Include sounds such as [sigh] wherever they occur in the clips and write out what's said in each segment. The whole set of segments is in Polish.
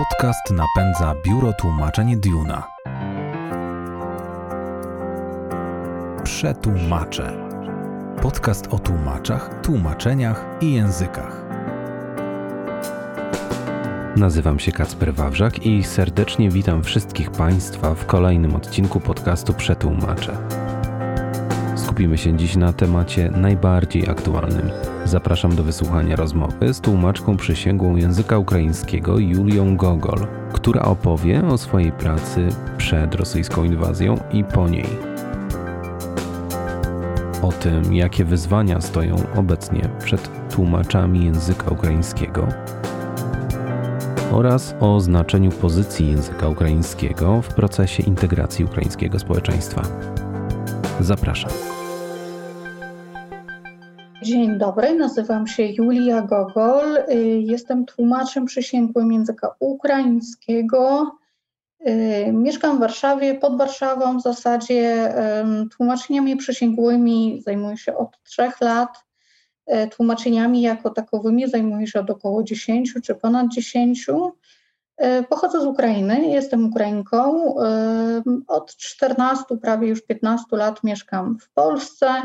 Podcast napędza Biuro Tłumaczeń Duna. Przetłumacze. Podcast o tłumaczach, tłumaczeniach i językach. Nazywam się Kacper Wawrzak i serdecznie witam wszystkich Państwa w kolejnym odcinku podcastu Przetłumacze. Skupimy się dziś na temacie najbardziej aktualnym. Zapraszam do wysłuchania rozmowy z tłumaczką przysięgłą języka ukraińskiego Julią Gogol, która opowie o swojej pracy przed rosyjską inwazją i po niej. O tym, jakie wyzwania stoją obecnie przed tłumaczami języka ukraińskiego oraz o znaczeniu pozycji języka ukraińskiego w procesie integracji ukraińskiego społeczeństwa. Zapraszam. Dzień dobry, nazywam się Julia Gogol. y, Jestem tłumaczem przysięgłym języka ukraińskiego. Y, Mieszkam w Warszawie, pod Warszawą w zasadzie. Tłumaczeniami przysięgłymi zajmuję się od trzech lat. Y, Tłumaczeniami jako takowymi zajmuję się od około 10 czy ponad 10. Y, Pochodzę z Ukrainy, jestem Ukrainką. Ym, Od 14, prawie już 15 lat mieszkam w Polsce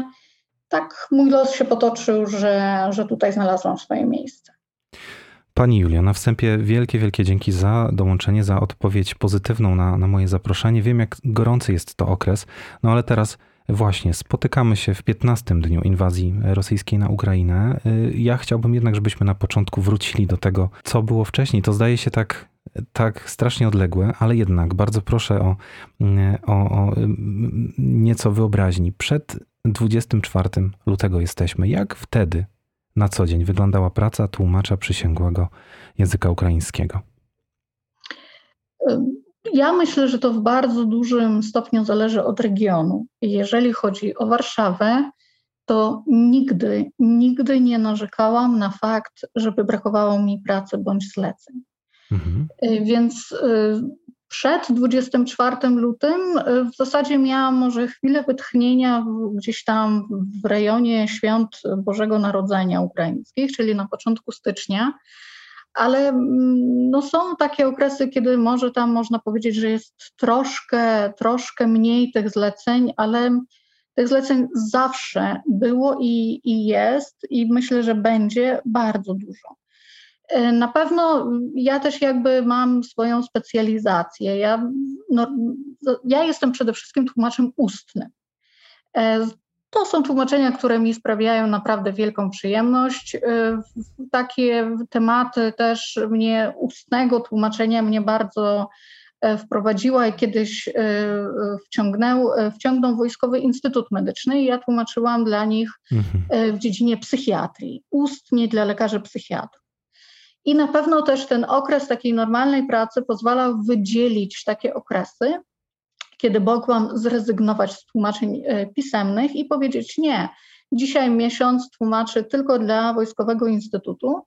tak mój los się potoczył, że, że tutaj znalazłam swoje miejsce. Pani Julia, na wstępie wielkie, wielkie dzięki za dołączenie, za odpowiedź pozytywną na, na moje zaproszenie. Wiem, jak gorący jest to okres, no ale teraz właśnie spotykamy się w 15 dniu inwazji rosyjskiej na Ukrainę. Y, Ja chciałbym jednak, żebyśmy na początku wrócili do tego, co było wcześniej. To zdaje się tak, tak strasznie odległe, ale jednak bardzo proszę o, o, o mm, nieco wyobraźni. Przed 24 lutego jesteśmy. Jak wtedy na co dzień wyglądała praca tłumacza przysięgłego języka ukraińskiego? Ja myślę, że to w bardzo dużym stopniu zależy od regionu. Jeżeli chodzi o Warszawę, to nigdy, nigdy nie narzekałam na fakt, żeby brakowało mi pracy bądź zleceń. Mhm. Więc y, przed 24 lutym y, w zasadzie miałam może chwilę wytchnienia gdzieś tam w rejonie świąt Bożego Narodzenia ukraińskich, czyli na początku stycznia. Ale mm, no, są takie okresy, kiedy może tam można powiedzieć, że jest troszkę, troszkę mniej tych zleceń, ale tych zleceń zawsze było i, i jest, i myślę, że będzie bardzo dużo. E, Na pewno ja też jakby mam swoją specjalizację. Ja, no, ja jestem przede wszystkim tłumaczem ustnym. E, To są tłumaczenia, które mi sprawiają naprawdę wielką przyjemność. E, Takie tematy też mnie ustnego tłumaczenia mnie bardzo wprowadziła i kiedyś wciągnął, wciągnął Wojskowy Instytut Medyczny i ja tłumaczyłam dla nich Mhm. w dziedzinie psychiatrii, ustnie dla lekarzy psychiatrów. I na pewno też ten okres takiej normalnej pracy pozwalał wydzielić takie okresy, kiedy mogłam zrezygnować z tłumaczeń e, pisemnych i powiedzieć nie. Dzisiaj miesiąc tłumaczę tylko dla Wojskowego Instytutu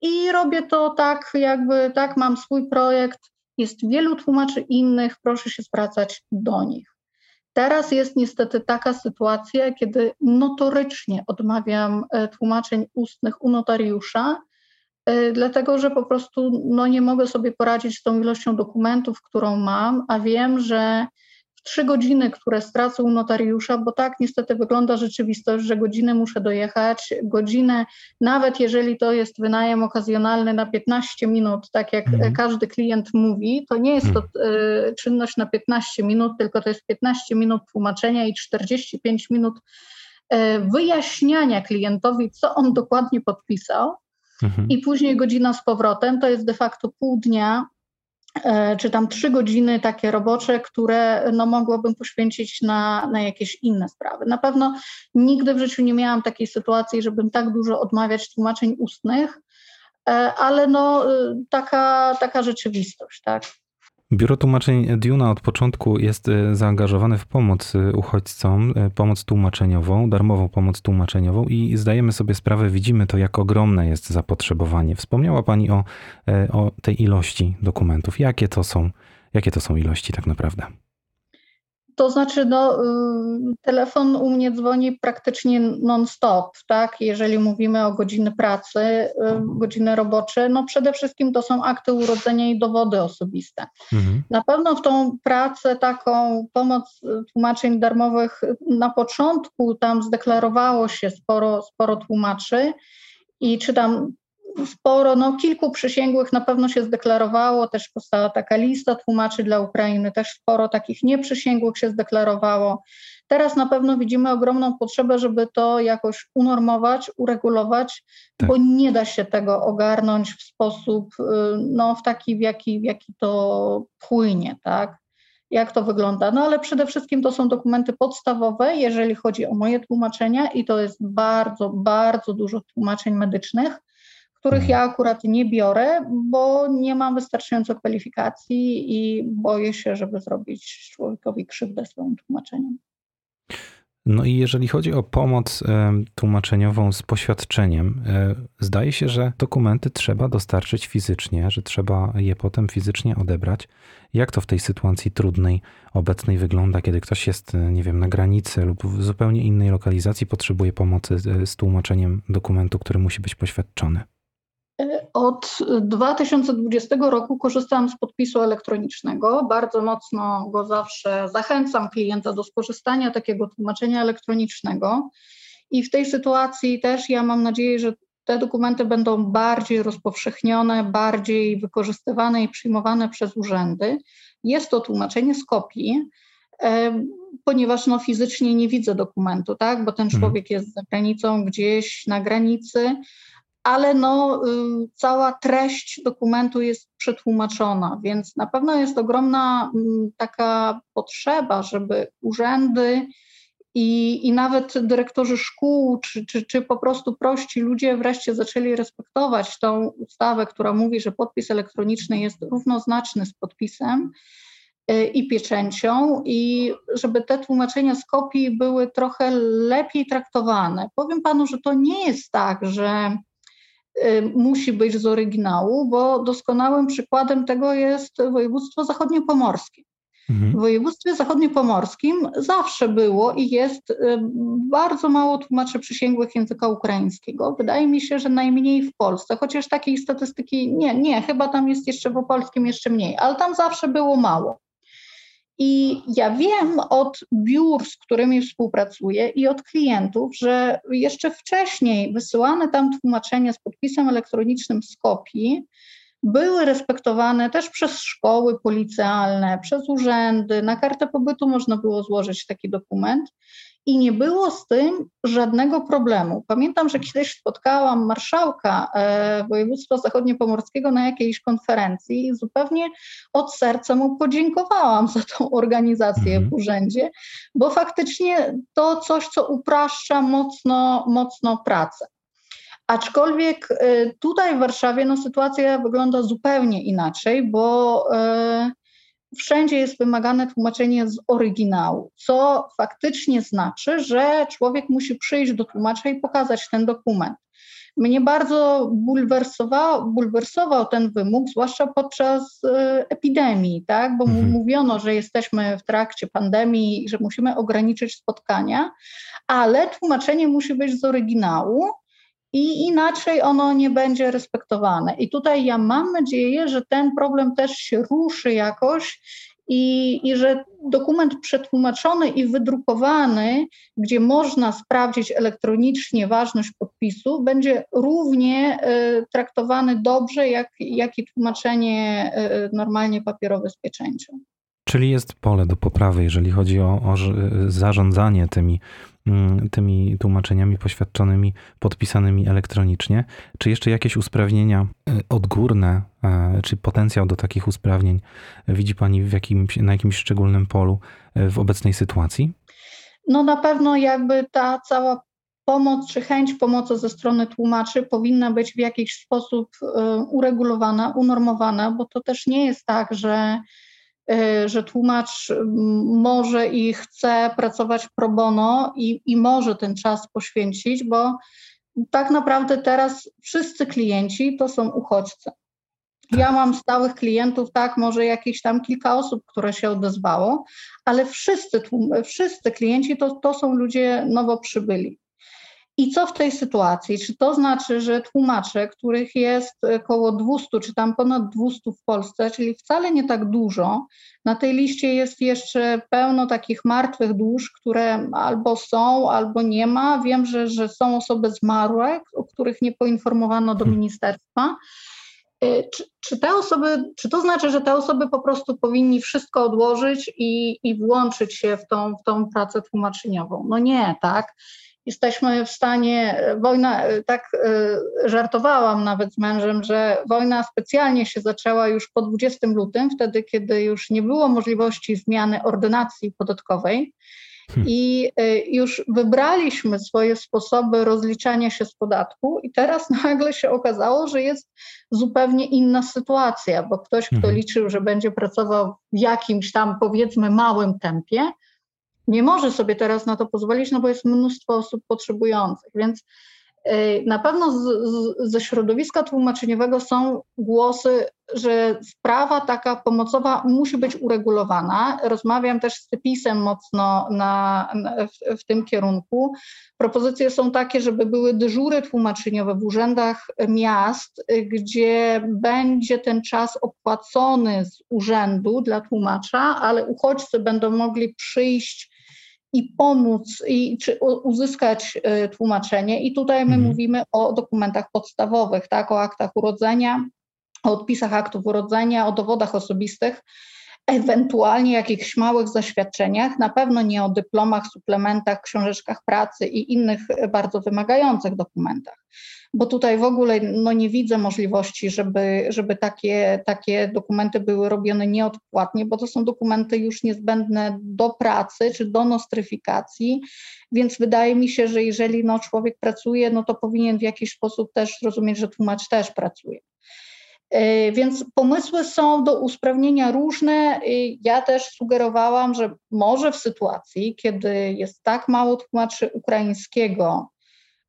i robię to tak, jakby tak, mam swój projekt. Jest wielu tłumaczy innych, proszę się zwracać do nich. Teraz jest niestety taka sytuacja, kiedy notorycznie odmawiam e, tłumaczeń ustnych u notariusza, dlatego że po prostu no, nie mogę sobie poradzić z tą ilością dokumentów, którą mam, a wiem, że w trzy godziny, które stracę u notariusza, bo tak niestety wygląda rzeczywistość, że godzinę muszę dojechać, godzinę, nawet jeżeli to jest wynajem okazjonalny na 15 minut, tak jak Mhm. e, każdy klient mówi, to nie jest to e, czynność na 15 minut, tylko to jest 15 minut tłumaczenia i 45 minut e, wyjaśniania klientowi, co on dokładnie podpisał Mhm. i później godzina z powrotem, to jest de facto pół dnia, e, czy tam trzy godziny takie robocze, które no, mogłabym poświęcić na, na jakieś inne sprawy. Na pewno nigdy w życiu nie miałam takiej sytuacji, żebym tak dużo odmawiać tłumaczeń ustnych, e, ale no, y, taka, taka rzeczywistość, tak. Biuro Tłumaczeń Duna od początku jest e, zaangażowane w pomoc e, uchodźcom, e, pomoc tłumaczeniową, darmową pomoc tłumaczeniową i zdajemy sobie sprawę, widzimy to, jak ogromne jest zapotrzebowanie. Wspomniała Pani o, o tej ilości dokumentów. Jakie to są, jakie to są ilości tak naprawdę? To znaczy, no, y, telefon u mnie dzwoni praktycznie non-stop, tak? Jeżeli mówimy o godziny pracy, y, godziny robocze, no przede wszystkim to są akty urodzenia i dowody osobiste. Mhm. Na pewno w tą pracę, taką pomoc tłumaczeń darmowych na początku tam zdeklarowało się sporo, sporo tłumaczy i czy tam sporo, no kilku przysięgłych na pewno się zdeklarowało, też powstała taka lista tłumaczy dla Ukrainy, też sporo takich nieprzysięgłych się zdeklarowało. Teraz na pewno widzimy ogromną potrzebę, żeby to jakoś unormować, uregulować, tak. bo nie da się tego ogarnąć w sposób, y, no w taki, w jaki, w jaki to płynie, tak? Jak to wygląda? No ale przede wszystkim to są dokumenty podstawowe, jeżeli chodzi o moje tłumaczenia, i to jest bardzo, bardzo dużo tłumaczeń medycznych których mhm. ja akurat nie biorę, bo nie mam wystarczająco kwalifikacji i boję się, żeby zrobić człowiekowi krzywdę swoim tłumaczeniem. No i jeżeli chodzi o pomoc tłumaczeniową z poświadczeniem, e, zdaje się, że dokumenty trzeba dostarczyć fizycznie, że trzeba je potem fizycznie odebrać. Jak to w tej sytuacji trudnej, obecnej wygląda, kiedy ktoś jest, e, nie wiem, na granicy lub w zupełnie innej lokalizacji, potrzebuje pomocy e, z tłumaczeniem dokumentu, który musi być poświadczony? Od 2020 roku korzystam z podpisu elektronicznego. Bardzo mocno go zawsze zachęcam klienta do skorzystania takiego tłumaczenia elektronicznego. I w tej sytuacji też ja mam nadzieję, że te dokumenty będą bardziej rozpowszechnione, bardziej wykorzystywane i przyjmowane przez urzędy. Jest to tłumaczenie z kopii, ponieważ no, fizycznie nie widzę dokumentu, tak? bo ten mhm. człowiek jest za granicą, gdzieś na granicy ale no, y, cała treść dokumentu jest przetłumaczona, więc na pewno jest ogromna mm, taka potrzeba, żeby urzędy i, i nawet dyrektorzy szkół, czy, czy, czy po prostu prości ludzie wreszcie zaczęli respektować tą ustawę, która mówi, że podpis elektroniczny jest równoznaczny z podpisem y, i pieczęcią, i żeby te tłumaczenia z kopii były trochę lepiej traktowane. Powiem panu, że to nie jest tak, że musi być z oryginału, bo doskonałym przykładem tego jest województwo zachodniopomorskie. Mhm. W województwie zachodniopomorskim zawsze było i jest y, bardzo mało tłumaczy przysięgłych języka ukraińskiego. Wydaje mi się, że najmniej w Polsce, chociaż takiej statystyki nie, nie, chyba tam jest jeszcze w polskim jeszcze mniej, ale tam zawsze było mało. I ja wiem od biur, z którymi współpracuję i od klientów, że jeszcze wcześniej wysyłane tam tłumaczenia z podpisem elektronicznym z kopii były respektowane też przez szkoły policjalne, przez urzędy. Na kartę pobytu można było złożyć taki dokument i nie było z tym żadnego problemu. Pamiętam, że kiedyś spotkałam marszałka e, województwa zachodniopomorskiego na jakiejś konferencji i zupełnie od serca mu podziękowałam za tą organizację mhm. w urzędzie, bo faktycznie to coś, co upraszcza mocno, mocno pracę. Aczkolwiek e, tutaj w Warszawie no, sytuacja wygląda zupełnie inaczej, bo e, wszędzie jest wymagane tłumaczenie z oryginału, co faktycznie znaczy, że człowiek musi przyjść do tłumacza i pokazać ten dokument. Mnie bardzo bulwersował, bulwersował ten wymóg, zwłaszcza podczas y, epidemii, tak? bo mhm. mówiono, że jesteśmy w trakcie pandemii i że musimy ograniczyć spotkania, ale tłumaczenie musi być z oryginału i inaczej ono nie będzie respektowane. I tutaj ja mam nadzieję, że ten problem też się ruszy jakoś i, i że dokument przetłumaczony i wydrukowany, gdzie można sprawdzić elektronicznie ważność podpisu, będzie równie y, traktowany dobrze, jak, jak i tłumaczenie y, normalnie papierowe z pieczęcią. Czyli jest pole do poprawy, jeżeli chodzi o, o zarządzanie tymi Mm, tymi tłumaczeniami poświadczonymi, podpisanymi elektronicznie. Czy jeszcze jakieś usprawnienia e, odgórne, e, czy potencjał do takich usprawnień widzi Pani w jakimś, na jakimś szczególnym polu e, w obecnej sytuacji? No na pewno jakby ta cała pomoc czy chęć pomocy ze strony tłumaczy powinna być w jakiś sposób uregulowana, unormowana, bo to też nie jest tak, że że tłumacz może i chce pracować pro bono i, i może ten czas poświęcić, bo tak naprawdę teraz wszyscy klienci to są uchodźcy. Ja mam stałych klientów, tak, może jakieś tam kilka osób, które się odezwało, ale wszyscy, wszyscy klienci to, to są ludzie nowo przybyli. I co w tej sytuacji? Czy to znaczy, że tłumacze, których jest około 200, czy tam ponad 200 w Polsce, czyli wcale nie tak dużo, na tej liście jest jeszcze pełno takich martwych dusz, które albo są, albo nie ma. Wiem, że, że są osoby zmarłe, o których nie poinformowano do hmm. ministerstwa. Y, czy, czy, te osoby, czy to znaczy, że te osoby po prostu powinni wszystko odłożyć i, i włączyć się w tą, w tą pracę tłumaczeniową? No nie, tak jesteśmy w stanie, wojna, tak e, żartowałam nawet z mężem, że wojna specjalnie się zaczęła już po 20 lutym, wtedy kiedy już nie było możliwości zmiany ordynacji podatkowej. Hmm. I e, już wybraliśmy swoje sposoby rozliczania się z podatku, i teraz [laughs] nagle się okazało, że jest zupełnie inna sytuacja, bo ktoś, kto hmm. liczył, że będzie pracował w jakimś tam powiedzmy małym tempie, nie może sobie teraz na to pozwolić, no bo jest mnóstwo osób potrzebujących, więc y, na pewno z, z, ze środowiska tłumaczeniowego są głosy, że sprawa taka pomocowa musi być uregulowana. Rozmawiam też z typisem mocno na, na w, w, tym kierunku. Propozycje są takie, żeby były dyżury tłumaczeniowe w urzędach miast, gdzie będzie ten czas opłacony z urzędu dla tłumacza, ale uchodźcy będą mogli przyjść i pomóc, i, czy uzyskać e, tłumaczenie. I tutaj my mhm. mówimy o dokumentach podstawowych, tak, o aktach urodzenia, o odpisach aktów urodzenia, o dowodach osobistych, ewentualnie jakichś małych zaświadczeniach, na pewno nie o dyplomach, suplementach, książeczkach pracy i innych bardzo wymagających dokumentach bo tutaj w ogóle no, nie widzę możliwości, żeby, żeby takie, takie dokumenty były robione nieodpłatnie, bo to są dokumenty już niezbędne do pracy czy do nostryfikacji, więc wydaje mi się, że jeżeli no, człowiek pracuje, no to powinien w jakiś sposób też zrozumieć, że tłumacz też pracuje. E, więc pomysły są do usprawnienia różne. Ja też sugerowałam, że może w sytuacji, kiedy jest tak mało tłumaczy ukraińskiego,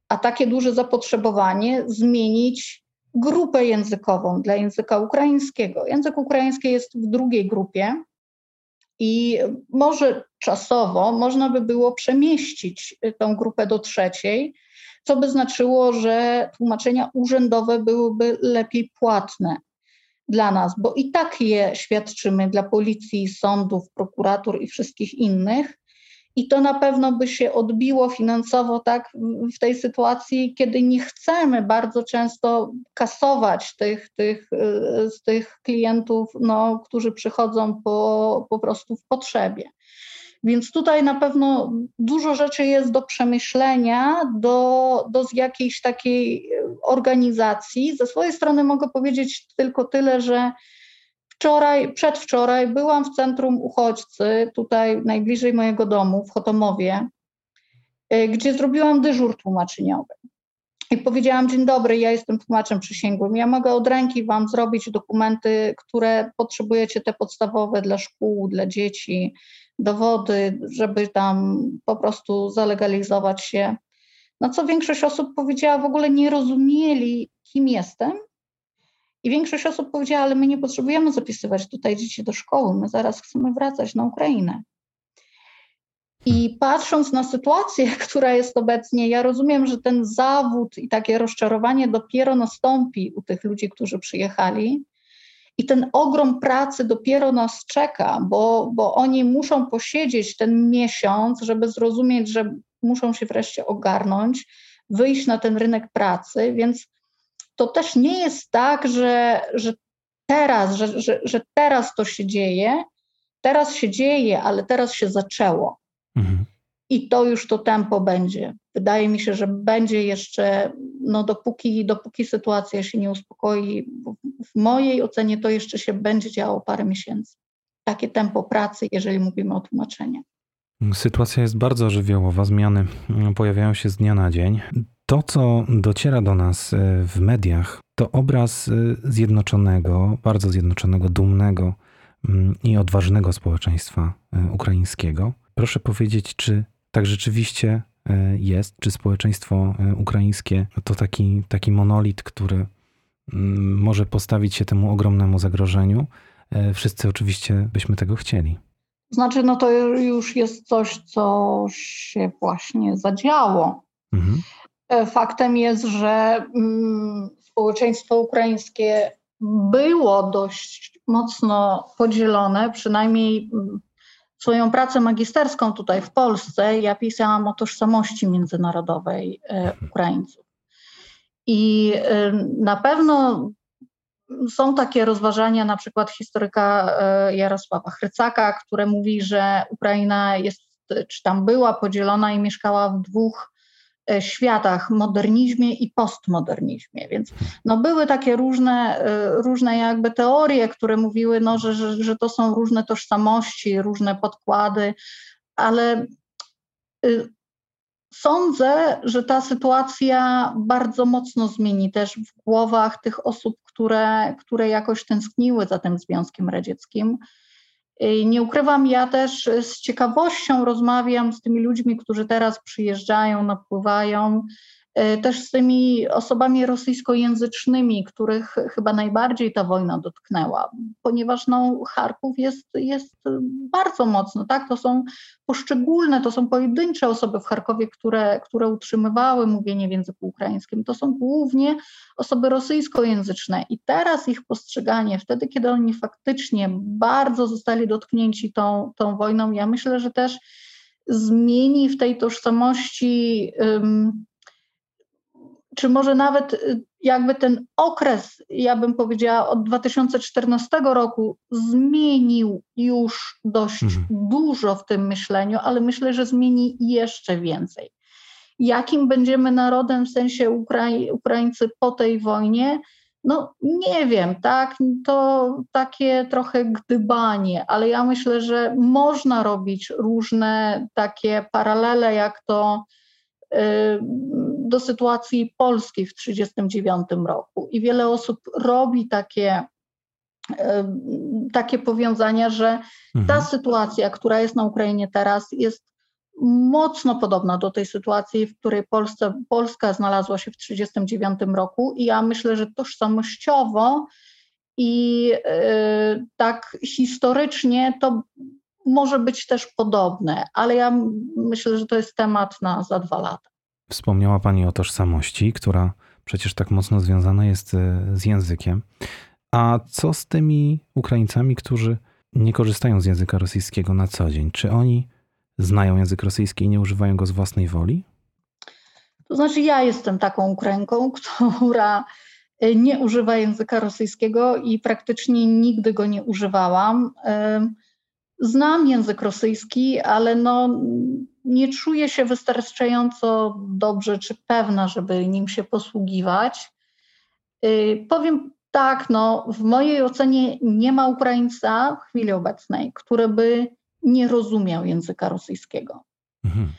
a takie duże zapotrzebowanie zmienić grupę językową dla języka ukraińskiego. Język ukraiński jest w drugiej grupie i może czasowo można by było przemieścić tę grupę do trzeciej, co by znaczyło, że tłumaczenia urzędowe byłyby lepiej płatne dla nas, bo i tak je świadczymy dla policji, sądów, prokuratur i wszystkich innych i to na pewno by się odbiło finansowo tak w tej sytuacji, kiedy nie chcemy bardzo często kasować tych, tych, y, z tych klientów, no, którzy przychodzą po, po prostu w potrzebie. Więc tutaj na pewno dużo rzeczy jest do przemyślenia, do, do jakiejś takiej organizacji. Ze swojej strony mogę powiedzieć tylko tyle, że Wczoraj, przedwczoraj byłam w centrum uchodźcy, tutaj najbliżej mojego domu, w Chotomowie, y, gdzie zrobiłam dyżur tłumaczeniowy. I powiedziałam, dzień dobry, ja jestem tłumaczem przysięgłym, ja mogę od ręki Wam zrobić dokumenty, które potrzebujecie, te podstawowe dla szkół, dla dzieci, dowody, żeby tam po prostu zalegalizować się. Na co większość osób powiedziała, w ogóle nie rozumieli, kim jestem i większość osób powiedziała, ale my nie potrzebujemy zapisywać tutaj dzieci do szkoły, my zaraz chcemy wracać na Ukrainę. I patrząc na sytuację, [laughs] która jest obecnie, ja rozumiem, że ten zawód i takie rozczarowanie dopiero nastąpi u tych ludzi, którzy przyjechali. I ten ogrom pracy dopiero nas czeka, bo, bo oni muszą posiedzieć ten miesiąc, żeby zrozumieć, że muszą się wreszcie ogarnąć, wyjść na ten rynek pracy. Więc to też nie jest tak, że, że teraz, że, że, że teraz to się dzieje, teraz się dzieje, ale teraz się zaczęło. I to już to tempo będzie. Wydaje mi się, że będzie jeszcze, no dopóki, dopóki sytuacja się nie uspokoi, w mojej ocenie to jeszcze się będzie działo parę miesięcy. Takie tempo pracy, jeżeli mówimy o tłumaczeniu. Sytuacja jest bardzo żywiołowa, zmiany pojawiają się z dnia na dzień. To, co dociera do nas e, w mediach, to obraz e, zjednoczonego, bardzo zjednoczonego, dumnego mm, i odważnego społeczeństwa e, ukraińskiego. Proszę powiedzieć, czy tak rzeczywiście jest, czy społeczeństwo ukraińskie to taki, taki monolit, który mm, może postawić się temu ogromnemu zagrożeniu. E, wszyscy oczywiście byśmy tego chcieli. Znaczy, no to już jest coś, co się właśnie zadziało. Mhm. E, faktem jest, że mm, społeczeństwo ukraińskie było dość mocno podzielone, przynajmniej mm, swoją pracę magisterską tutaj w Polsce ja pisałam o tożsamości międzynarodowej e, mhm. Ukraińców. I e, na pewno są takie rozważania, na przykład historyka Jarosława Chrycaka, które mówi, że Ukraina jest, czy tam była podzielona i mieszkała w dwóch E, światach, modernizmie i postmodernizmie. Więc no, były takie różne, e, różne jakby teorie, które mówiły, no, że, że, że to są różne tożsamości, różne podkłady, ale y, sądzę, że ta sytuacja bardzo mocno zmieni też w głowach tych osób, które, które jakoś tęskniły za tym Związkiem Radzieckim. Nie ukrywam, ja też z ciekawością rozmawiam z tymi ludźmi, którzy teraz przyjeżdżają, napływają, też z tymi osobami rosyjskojęzycznymi, których chyba najbardziej ta wojna dotknęła, ponieważ no, Charków jest, jest bardzo mocno, tak? To są poszczególne, to są pojedyncze osoby w Charkowie, które, które utrzymywały mówienie w języku ukraińskim. To są głównie osoby rosyjskojęzyczne i teraz ich postrzeganie, wtedy kiedy oni faktycznie bardzo zostali dotknięci tą, tą wojną, ja myślę, że też zmieni w tej tożsamości. Um, czy może nawet y, jakby ten okres, ja bym powiedziała, od 2014 roku zmienił już dość mhm. dużo w tym myśleniu, ale myślę, że zmieni jeszcze więcej. Jakim będziemy narodem w sensie Ukrai Ukraińcy po tej wojnie? No nie wiem, tak, to takie trochę gdybanie, ale ja myślę, że można robić różne takie paralele, jak to y, do sytuacji Polski w 1939 roku. I wiele osób robi takie, takie powiązania, że ta mhm. sytuacja, która jest na Ukrainie teraz, jest mocno podobna do tej sytuacji, w której Polsce, Polska znalazła się w 1939 roku. I ja myślę, że tożsamościowo i y, tak historycznie to może być też podobne, ale ja myślę, że to jest temat na za dwa lata. Wspomniała Pani o tożsamości, która przecież tak mocno związana jest e, z językiem. A co z tymi Ukraińcami, którzy nie korzystają z języka rosyjskiego na co dzień? Czy oni znają język rosyjski i nie używają go z własnej woli? To znaczy, ja jestem taką Ukrainką, [laughs] która e, nie używa języka rosyjskiego i praktycznie nigdy go nie używałam. E, znam język rosyjski, ale no, nie czuję się wystarczająco dobrze czy pewna, żeby nim się posługiwać. Y, powiem tak, no, w mojej ocenie nie ma Ukraińca w chwili obecnej, który by nie rozumiał języka rosyjskiego. Mhm.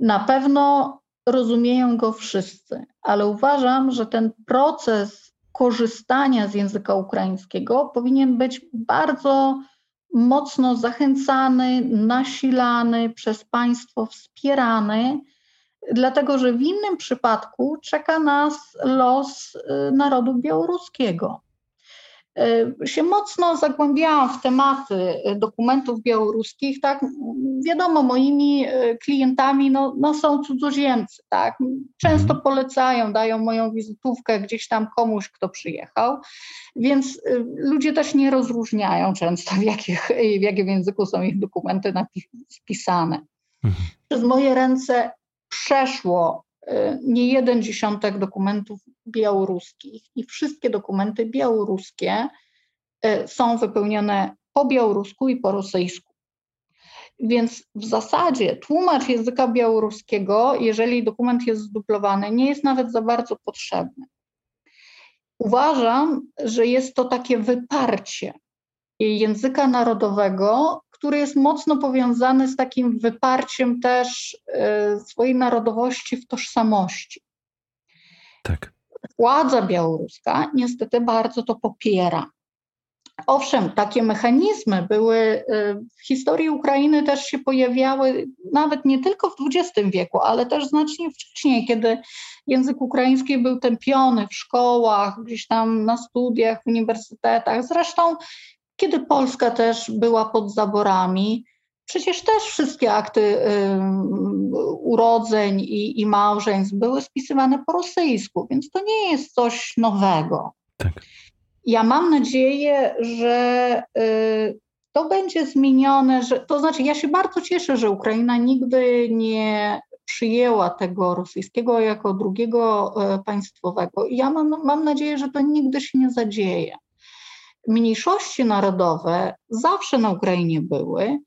Na pewno rozumieją go wszyscy, ale uważam, że ten proces korzystania z języka ukraińskiego powinien być bardzo mocno zachęcany, nasilany, przez państwo wspierany, dlatego że w innym przypadku czeka nas los y, narodu białoruskiego. Y, się mocno zagłębiałam w tematy dokumentów białoruskich, tak, wiadomo, moimi y, klientami no, no są cudzoziemcy, tak, często mhm. polecają, dają moją wizytówkę gdzieś tam komuś, kto przyjechał, więc y, ludzie też nie rozróżniają często, w, jakich, w jakim języku są ich dokumenty spisane. Mhm. Przez moje ręce przeszło nie jeden dziesiątek dokumentów białoruskich i wszystkie dokumenty białoruskie e, są wypełnione po białorusku i po rosyjsku. Więc w zasadzie tłumacz języka białoruskiego, jeżeli dokument jest zduplowany, nie jest nawet za bardzo potrzebny. Uważam, że jest to takie wyparcie języka narodowego, który jest mocno powiązany z takim wyparciem też e, swojej narodowości w tożsamości. Tak. Władza białoruska niestety bardzo to popiera. Owszem, takie mechanizmy były y, w historii Ukrainy też się pojawiały nawet nie tylko w XX wieku, ale też znacznie wcześniej, kiedy język ukraiński był tępiony w szkołach, gdzieś tam na studiach, w uniwersytetach. Zresztą, kiedy Polska też była pod zaborami, przecież też wszystkie akty y, urodzeń i, i małżeństw były spisywane po rosyjsku, więc to nie jest coś nowego. Tak. Ja mam nadzieję, że y, to będzie zmienione, że, to znaczy ja się bardzo cieszę, że Ukraina nigdy nie przyjęła tego rosyjskiego jako drugiego e, państwowego. Ja mam, mam nadzieję, że to nigdy się nie zadzieje. Mniejszości narodowe zawsze na Ukrainie były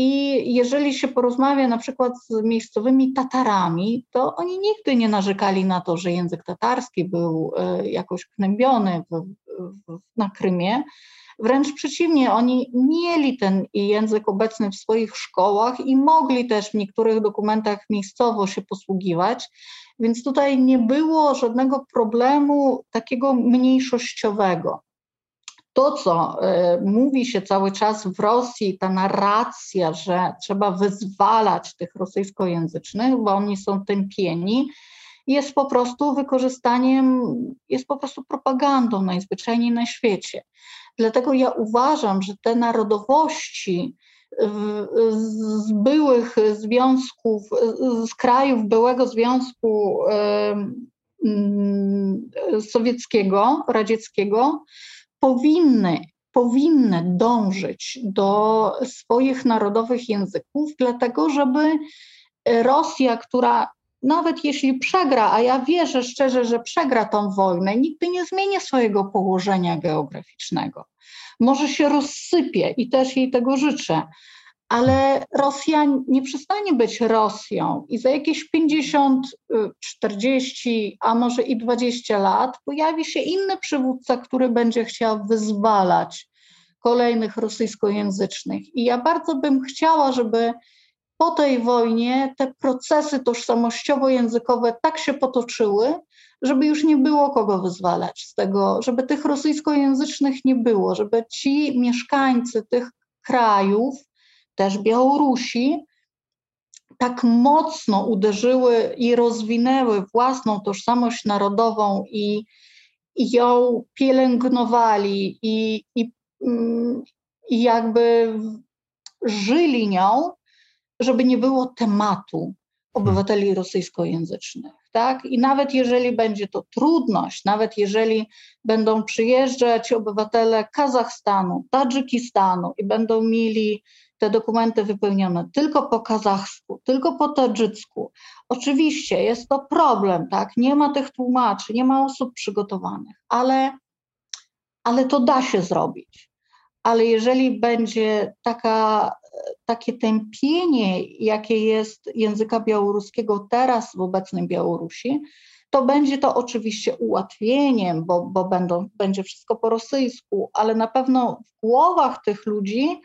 i jeżeli się porozmawia na przykład z miejscowymi Tatarami, to oni nigdy nie narzekali na to, że język tatarski był e, jakoś knębiony w, w, na Krymie. Wręcz przeciwnie, oni mieli ten język obecny w swoich szkołach i mogli też w niektórych dokumentach miejscowo się posługiwać, więc tutaj nie było żadnego problemu takiego mniejszościowego to, co y, mówi się cały czas w Rosji, ta narracja, że trzeba wyzwalać tych rosyjskojęzycznych, bo oni są tępieni, jest po prostu wykorzystaniem, jest po prostu propagandą najzwyczajniej na świecie. Dlatego ja uważam, że te narodowości z byłych związków, z krajów byłego Związku Sowieckiego, Radzieckiego, powinny, powinny dążyć do swoich narodowych języków, dlatego żeby Rosja, która nawet jeśli przegra, a ja wierzę szczerze, że przegra tą wojnę, nigdy nie zmieni swojego położenia geograficznego. Może się rozsypie i też jej tego życzę, ale Rosja nie przestanie być Rosją i za jakieś 50, 40, a może i 20 lat pojawi się inny przywódca, który będzie chciał wyzwalać kolejnych rosyjskojęzycznych. I ja bardzo bym chciała, żeby po tej wojnie te procesy tożsamościowo-językowe tak się potoczyły, żeby już nie było kogo wyzwalać z tego, żeby tych rosyjskojęzycznych nie było, żeby ci mieszkańcy tych krajów też Białorusi, tak mocno uderzyły i rozwinęły własną tożsamość narodową i, i ją pielęgnowali i, i, mm, i jakby żyli nią, żeby nie było tematu obywateli rosyjskojęzycznych. Tak? I nawet jeżeli będzie to trudność, nawet jeżeli będą przyjeżdżać obywatele Kazachstanu, Tadżykistanu i będą mieli te dokumenty wypełnione tylko po kazachsku, tylko po tadżycku. Oczywiście jest to problem, tak? Nie ma tych tłumaczy, nie ma osób przygotowanych, ale, ale to da się zrobić. Ale jeżeli będzie taka, takie tępienie, jakie jest języka białoruskiego teraz w obecnej Białorusi, to będzie to oczywiście ułatwieniem, bo, bo będą, będzie wszystko po rosyjsku, ale na pewno w głowach tych ludzi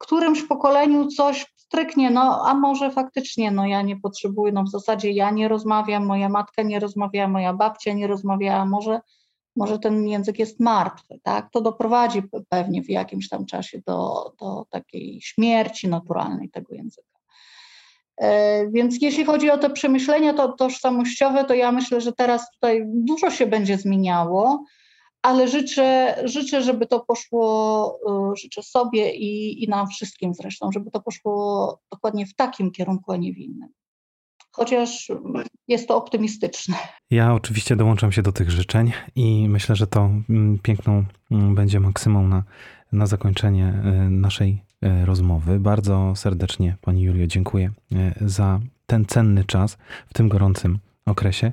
którymś pokoleniu coś stryknie, no a może faktycznie, no ja nie potrzebuję, no w zasadzie ja nie rozmawiam, moja matka nie rozmawia, moja babcia nie rozmawiała, może, może ten język jest martwy, tak? To doprowadzi pewnie w jakimś tam czasie do, do takiej śmierci naturalnej tego języka. E, więc jeśli chodzi o te przemyślenia to, tożsamościowe, to ja myślę, że teraz tutaj dużo się będzie zmieniało ale życzę, życzę, żeby to poszło, y, życzę sobie i, i nam wszystkim zresztą, żeby to poszło dokładnie w takim kierunku, a nie w innym. Chociaż jest to optymistyczne. Ja oczywiście dołączam się do tych życzeń i myślę, że to mm, piękną mm, będzie maksymą na, na zakończenie y, naszej y, rozmowy. Bardzo serdecznie Pani Julio dziękuję za ten cenny czas w tym gorącym okresie.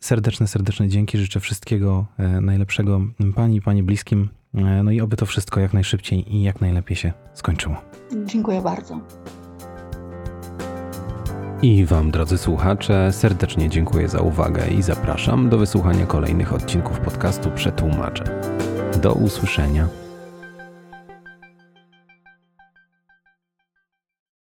Serdeczne, serdeczne dzięki. Życzę wszystkiego e, najlepszego Pani, Pani bliskim. E, no i oby to wszystko jak najszybciej i jak najlepiej się skończyło. Dziękuję bardzo. I Wam, drodzy słuchacze, serdecznie dziękuję za uwagę i zapraszam do wysłuchania kolejnych odcinków podcastu Przetłumaczę. Do usłyszenia.